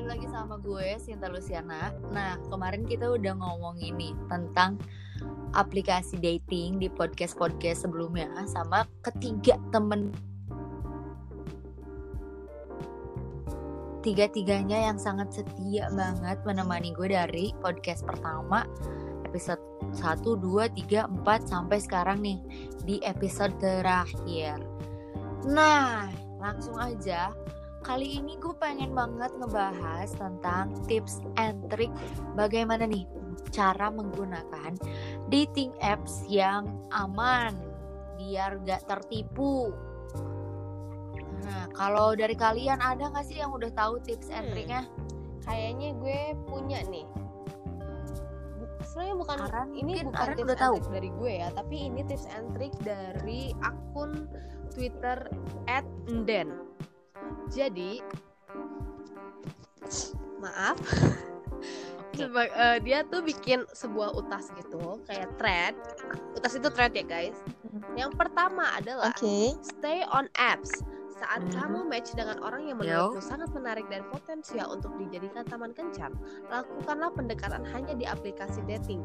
kembali lagi sama gue Sinta Luciana. Nah, kemarin kita udah ngomong ini tentang aplikasi dating di podcast-podcast sebelumnya sama ketiga temen tiga-tiganya yang sangat setia banget menemani gue dari podcast pertama episode 1, 2, 3, 4 sampai sekarang nih di episode terakhir. Nah, langsung aja kali ini gue pengen banget ngebahas tentang tips and trick bagaimana nih cara menggunakan dating apps yang aman biar gak tertipu. Nah, kalau dari kalian ada gak sih yang udah tahu tips and Hmm. triknya? Kayaknya gue punya nih. Sebenarnya bukan Aran ini bukan Aran tips udah and tahu. trick dari gue ya, tapi ini tips and trick dari akun Twitter @nden. Jadi maaf. Oke. Seba- eh, dia tuh bikin sebuah utas gitu kayak thread. Utas itu thread ya guys. Yang pertama adalah Oke. stay on apps. Saat Mhm. kamu match dengan orang yang menurutmu sangat menarik dan potensial untuk dijadikan teman kencan lakukanlah pendekatan hanya di aplikasi dating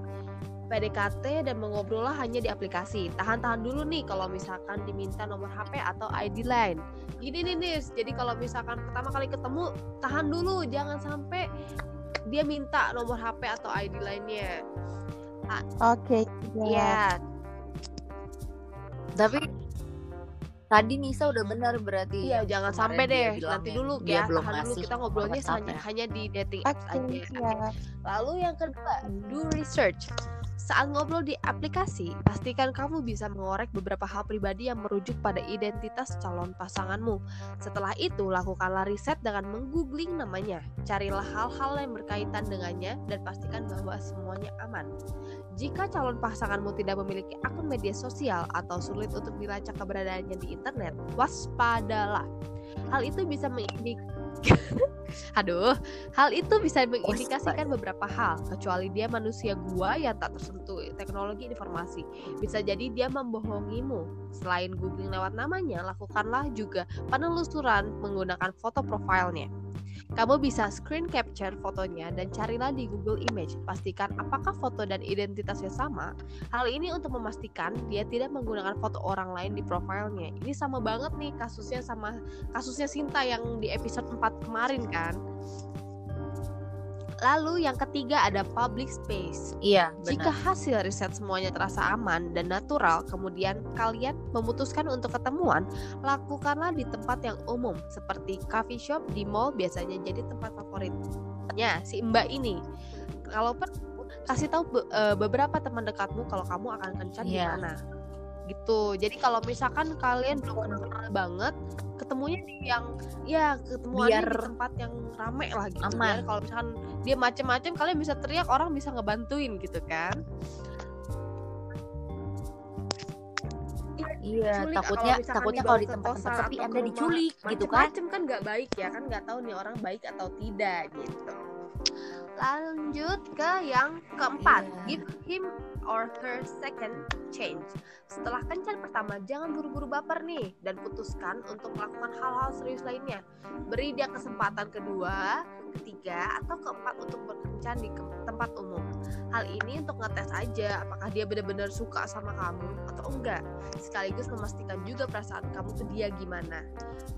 PDKT dan mengobrollah hanya di aplikasi. Tahan-tahan dulu nih kalau misalkan diminta nomor HP atau ID line. Gini nih Nis, jadi kalau misalkan pertama kali ketemu tahan dulu, jangan sampai dia minta nomor HP atau ID line-nya. Oke. ya. Iya, Tapi tadi Nisa udah benar berarti. iya jangan sampai deh. Nanti dulu ya, belum tahan dulu ngasih kita ngobrolnya hanya, hanya di dating apps aja. ya. Lalu yang kedua, do research. Saat ngobrol di aplikasi, pastikan kamu bisa mengorek beberapa hal pribadi yang merujuk pada identitas calon pasanganmu. Setelah itu, lakukanlah riset dengan menggoogling namanya. Carilah hal-hal yang berkaitan dengannya dan pastikan bahwa semuanya aman. Jika calon pasanganmu tidak memiliki akun media sosial atau sulit untuk dilacak keberadaannya di internet, waspadalah. Hal itu bisa Aduh, hal itu bisa mengindikasikan beberapa hal, kecuali dia manusia gua yang tak tersentuh teknologi informasi. Bisa jadi dia membohongimu. Selain googling lewat namanya, lakukanlah juga penelusuran menggunakan foto profilnya. Kamu bisa screen capture fotonya dan carilah di Google Image. Pastikan apakah foto dan identitasnya sama. Hal ini untuk memastikan dia tidak menggunakan foto orang lain di profilnya. Ini sama banget nih kasusnya sama kasusnya Sinta yang di episode 4 kemarin kan. Lalu yang ketiga ada public space. Iya, Jika benar. hasil riset semuanya terasa aman dan natural, kemudian kalian memutuskan untuk ketemuan, lakukanlah di tempat yang umum seperti coffee shop di mall biasanya jadi tempat favoritnya si Mbak ini. Kalau perlu kasih tahu be- eh, beberapa teman dekatmu kalau kamu akan kencan di Iya. mana. Gitu. Jadi kalau misalkan kalian belum kenal banget, ketemunya di yang ya ketemuannya Biar di tempat yang rame lah gitu. aman. Kalau misalkan dia macem-macem kalian bisa teriak orang bisa ngebantuin gitu kan Iya, Culik, takutnya kalau takutnya kalau di ke tempat-tempat kosan sepi Anda diculik gitu kan. macem-macem kan nggak baik ya kan nggak tahu nih orang baik atau tidak gitu lanjut ke yang keempat Iya. give him or her second change. Setelah kencan pertama jangan buru-buru baper nih dan putuskan untuk melakukan hal-hal serius lainnya. Beri dia kesempatan kedua ketiga atau keempat untuk berkencan di tempat umum. Hal ini untuk ngetes aja apakah dia benar-benar suka sama kamu atau enggak. Sekaligus memastikan juga perasaan kamu ke dia gimana.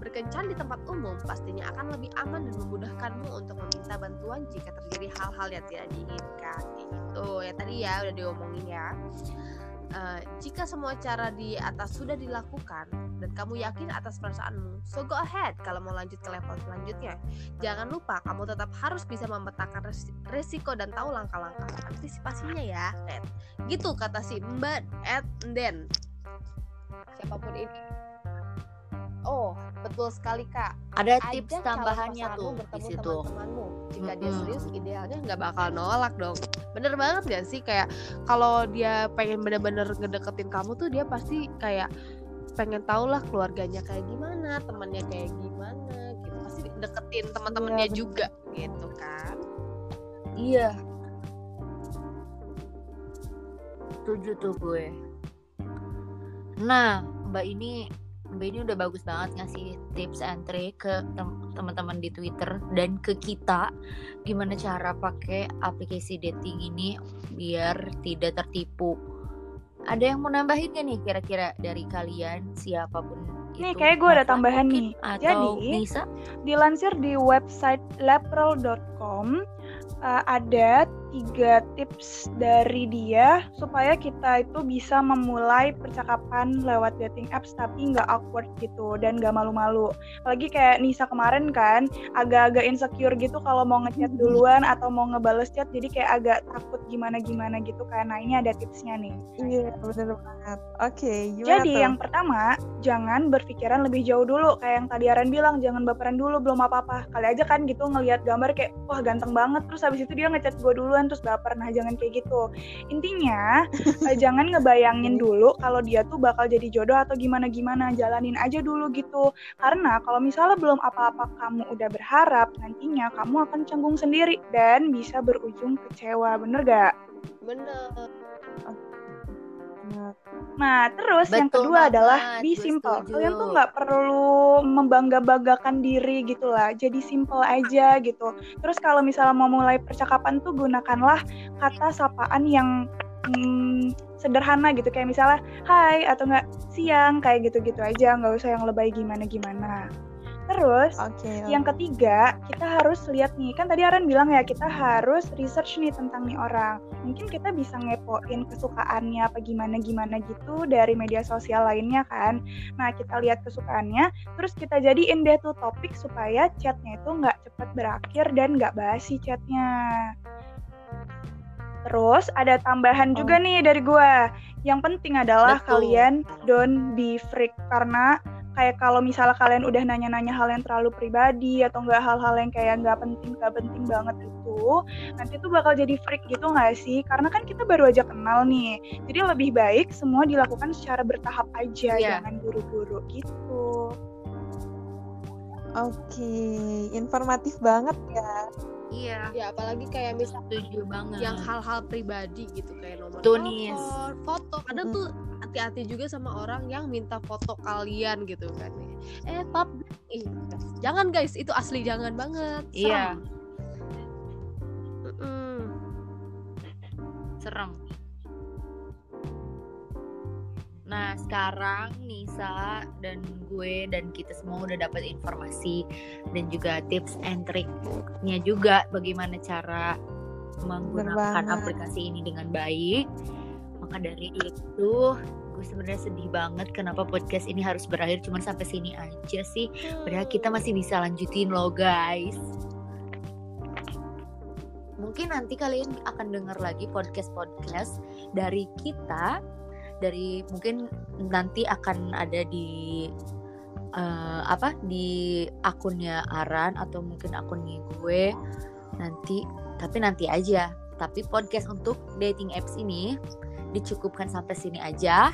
Berkencan di tempat umum pastinya akan lebih aman dan memudahkanmu untuk bantuan jika terjadi hal-hal yang tidak diinginkan. Kayak Gitu ya tadi ya udah diomongin ya. Eh, jika semua cara di atas sudah dilakukan dan kamu yakin atas perasaanmu, so go ahead kalau mau lanjut ke level selanjutnya. Jangan lupa kamu tetap harus bisa memetakan res- resiko dan tahu langkah-langkah antisipasinya ya. Net. Gitu kata si Mbak Ed Den siapa pun ini. Betul sekali kak. Ada Ajak tips tambahannya tuh di situ. teman-temanmu. Jika dia serius, idealnya nggak bakal nolak dong. Bener banget gak sih kayak kalau dia pengen bener-bener ngedeketin kamu tuh dia pasti kayak pengen tau lah keluarganya kayak gimana, temannya kayak gimana gitu. Pasti deketin teman-temannya bener. juga gitu kan. Iya. Setuju tuh gue. Nah, Mbak ini Mbak ini udah bagus banget ngasih tips and trick ke teman-teman di Twitter dan ke kita gimana cara pakai aplikasi dating ini biar tidak tertipu. Ada yang mau nambahin gak nih kira-kira dari kalian siapa pun Nih kayak gue ada tambahan nih. Atau Jadi Nisa? dilansir di website leprel.com uh, ada tiga tips dari dia supaya kita itu bisa memulai percakapan lewat dating apps tapi nggak awkward gitu dan nggak malu-malu. Lagi kayak Nisa kemarin kan agak-agak insecure gitu kalau mau ngechat duluan atau mau ngebales chat jadi kayak agak takut gimana-gimana gitu kan. Nah ini ada tipsnya nih. Iya, bener banget. Oke, gimana Jadi tuh? yang pertama, jangan berpikiran lebih jauh dulu. Kayak yang tadi Aaron bilang, jangan baperan dulu, belum apa-apa. Kali aja kan gitu ngelihat gambar kayak, wah ganteng banget. Terus habis itu dia ngechat gue duluan, terus baper. Nah jangan kayak gitu. Intinya, eh, jangan ngebayangin dulu kalau dia tuh bakal jadi jodoh atau gimana-gimana. Jalanin aja dulu gitu. Karena kalau misalnya belum apa-apa kamu udah berharap, nantinya kamu akan canggung sendiri dan bisa berujung kecewa. Bener gak? Bener. Nah, Nah, terus yang Betul kedua banget, adalah be simple. setuju. Kalian tuh nggak perlu membangga-banggakan diri gitu lah. Jadi simple aja gitu. Terus kalau misalnya mau mulai percakapan tuh gunakanlah kata sapaan yang hmm, sederhana gitu. Kayak misalnya hai atau nggak siang kayak gitu-gitu aja. Nggak usah yang lebay gimana-gimana. Terus Oke. yang ketiga, kita harus lihat nih, kan tadi Aaron bilang ya, kita harus research nih tentang nih orang. Mungkin kita bisa ngepoin kesukaannya apa gimana-gimana gitu dari media sosial lainnya kan. Nah, kita lihat kesukaannya, terus kita jadiin deh tuh topik supaya chatnya itu nggak cepat berakhir dan nggak basi chatnya. Terus ada tambahan juga nih dari gua. Yang penting adalah Betul. kalian don't be freak karena kayak kalau misalnya kalian udah nanya-nanya hal yang terlalu pribadi atau enggak hal-hal yang kayak nggak penting nggak penting banget itu nanti tuh bakal jadi freak gitu nggak sih karena kan kita baru aja kenal nih jadi lebih baik semua dilakukan secara bertahap aja Iya. jangan buru-buru gitu Oke, informatif banget ya. Iya, Ya apalagi kayak misal setuju banget. yang hal-hal pribadi gitu kayak nomor Tuh, telepon, Nis. foto. Kadang Mm. tuh hati-hati juga sama orang yang minta foto kalian gitu kan. Eh, pap, ih, jangan guys, itu asli jangan banget. Iya, Serem. Mm-mm. serem. Nah, sekarang Nisa dan gue dan kita semua udah dapat informasi dan juga tips and triknya juga bagaimana cara menggunakan aplikasi ini dengan baik. Maka dari itu, gue sebenarnya sedih banget kenapa podcast ini harus berakhir cuma sampai sini aja sih. Padahal kita masih bisa lanjutin loh, guys. Mungkin nanti kalian akan dengar lagi podcast-podcast dari kita dari mungkin nanti akan ada di eh, apa di akunnya Aran atau mungkin akunnya gue nanti tapi nanti aja tapi podcast untuk dating apps ini dicukupkan sampai sini aja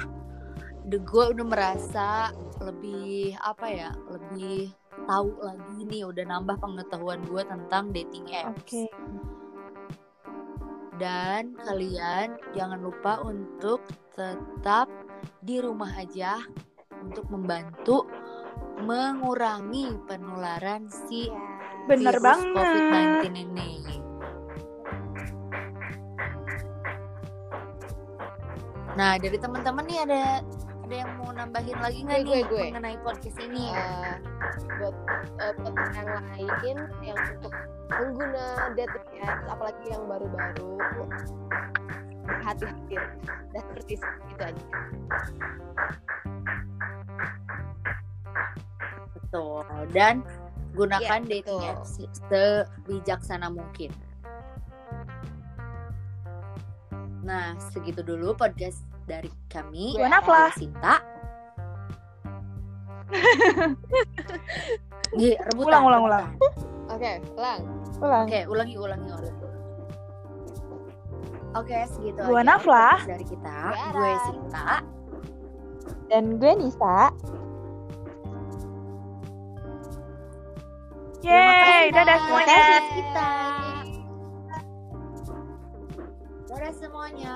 The gue udah merasa lebih apa ya lebih tahu lagi nih udah nambah pengetahuan gue tentang dating apps Oke. dan kalian jangan lupa untuk tetap di rumah aja untuk membantu mengurangi penularan si bener virus banget COVID-19 ini. Nah, dari teman-teman nih ada ada yang mau nambahin lagi nggak nih gue, gue. mengenai podcast ini? Eh, buat eh, podcast yang lain yang untuk pengguna dating apps apalagi yang baru-baru hati-hati dan seperti itu aja Betul. Dan gunakan Iya, dating apps sebijaksana mungkin. Nah, segitu dulu podcast dari kami. Gue Nafla. Sinta. Iya, rebutan. Ulang, ulang, ulang. oke ulang Ulang. Oke, ulangi, ulangi, ulangi. Oke, segitu Gue aja Nafla. dari kita. Gue. Sinta. Dan gue Nisa. Yeay, dadah semuanya. Terima kasih kita. Semuanya.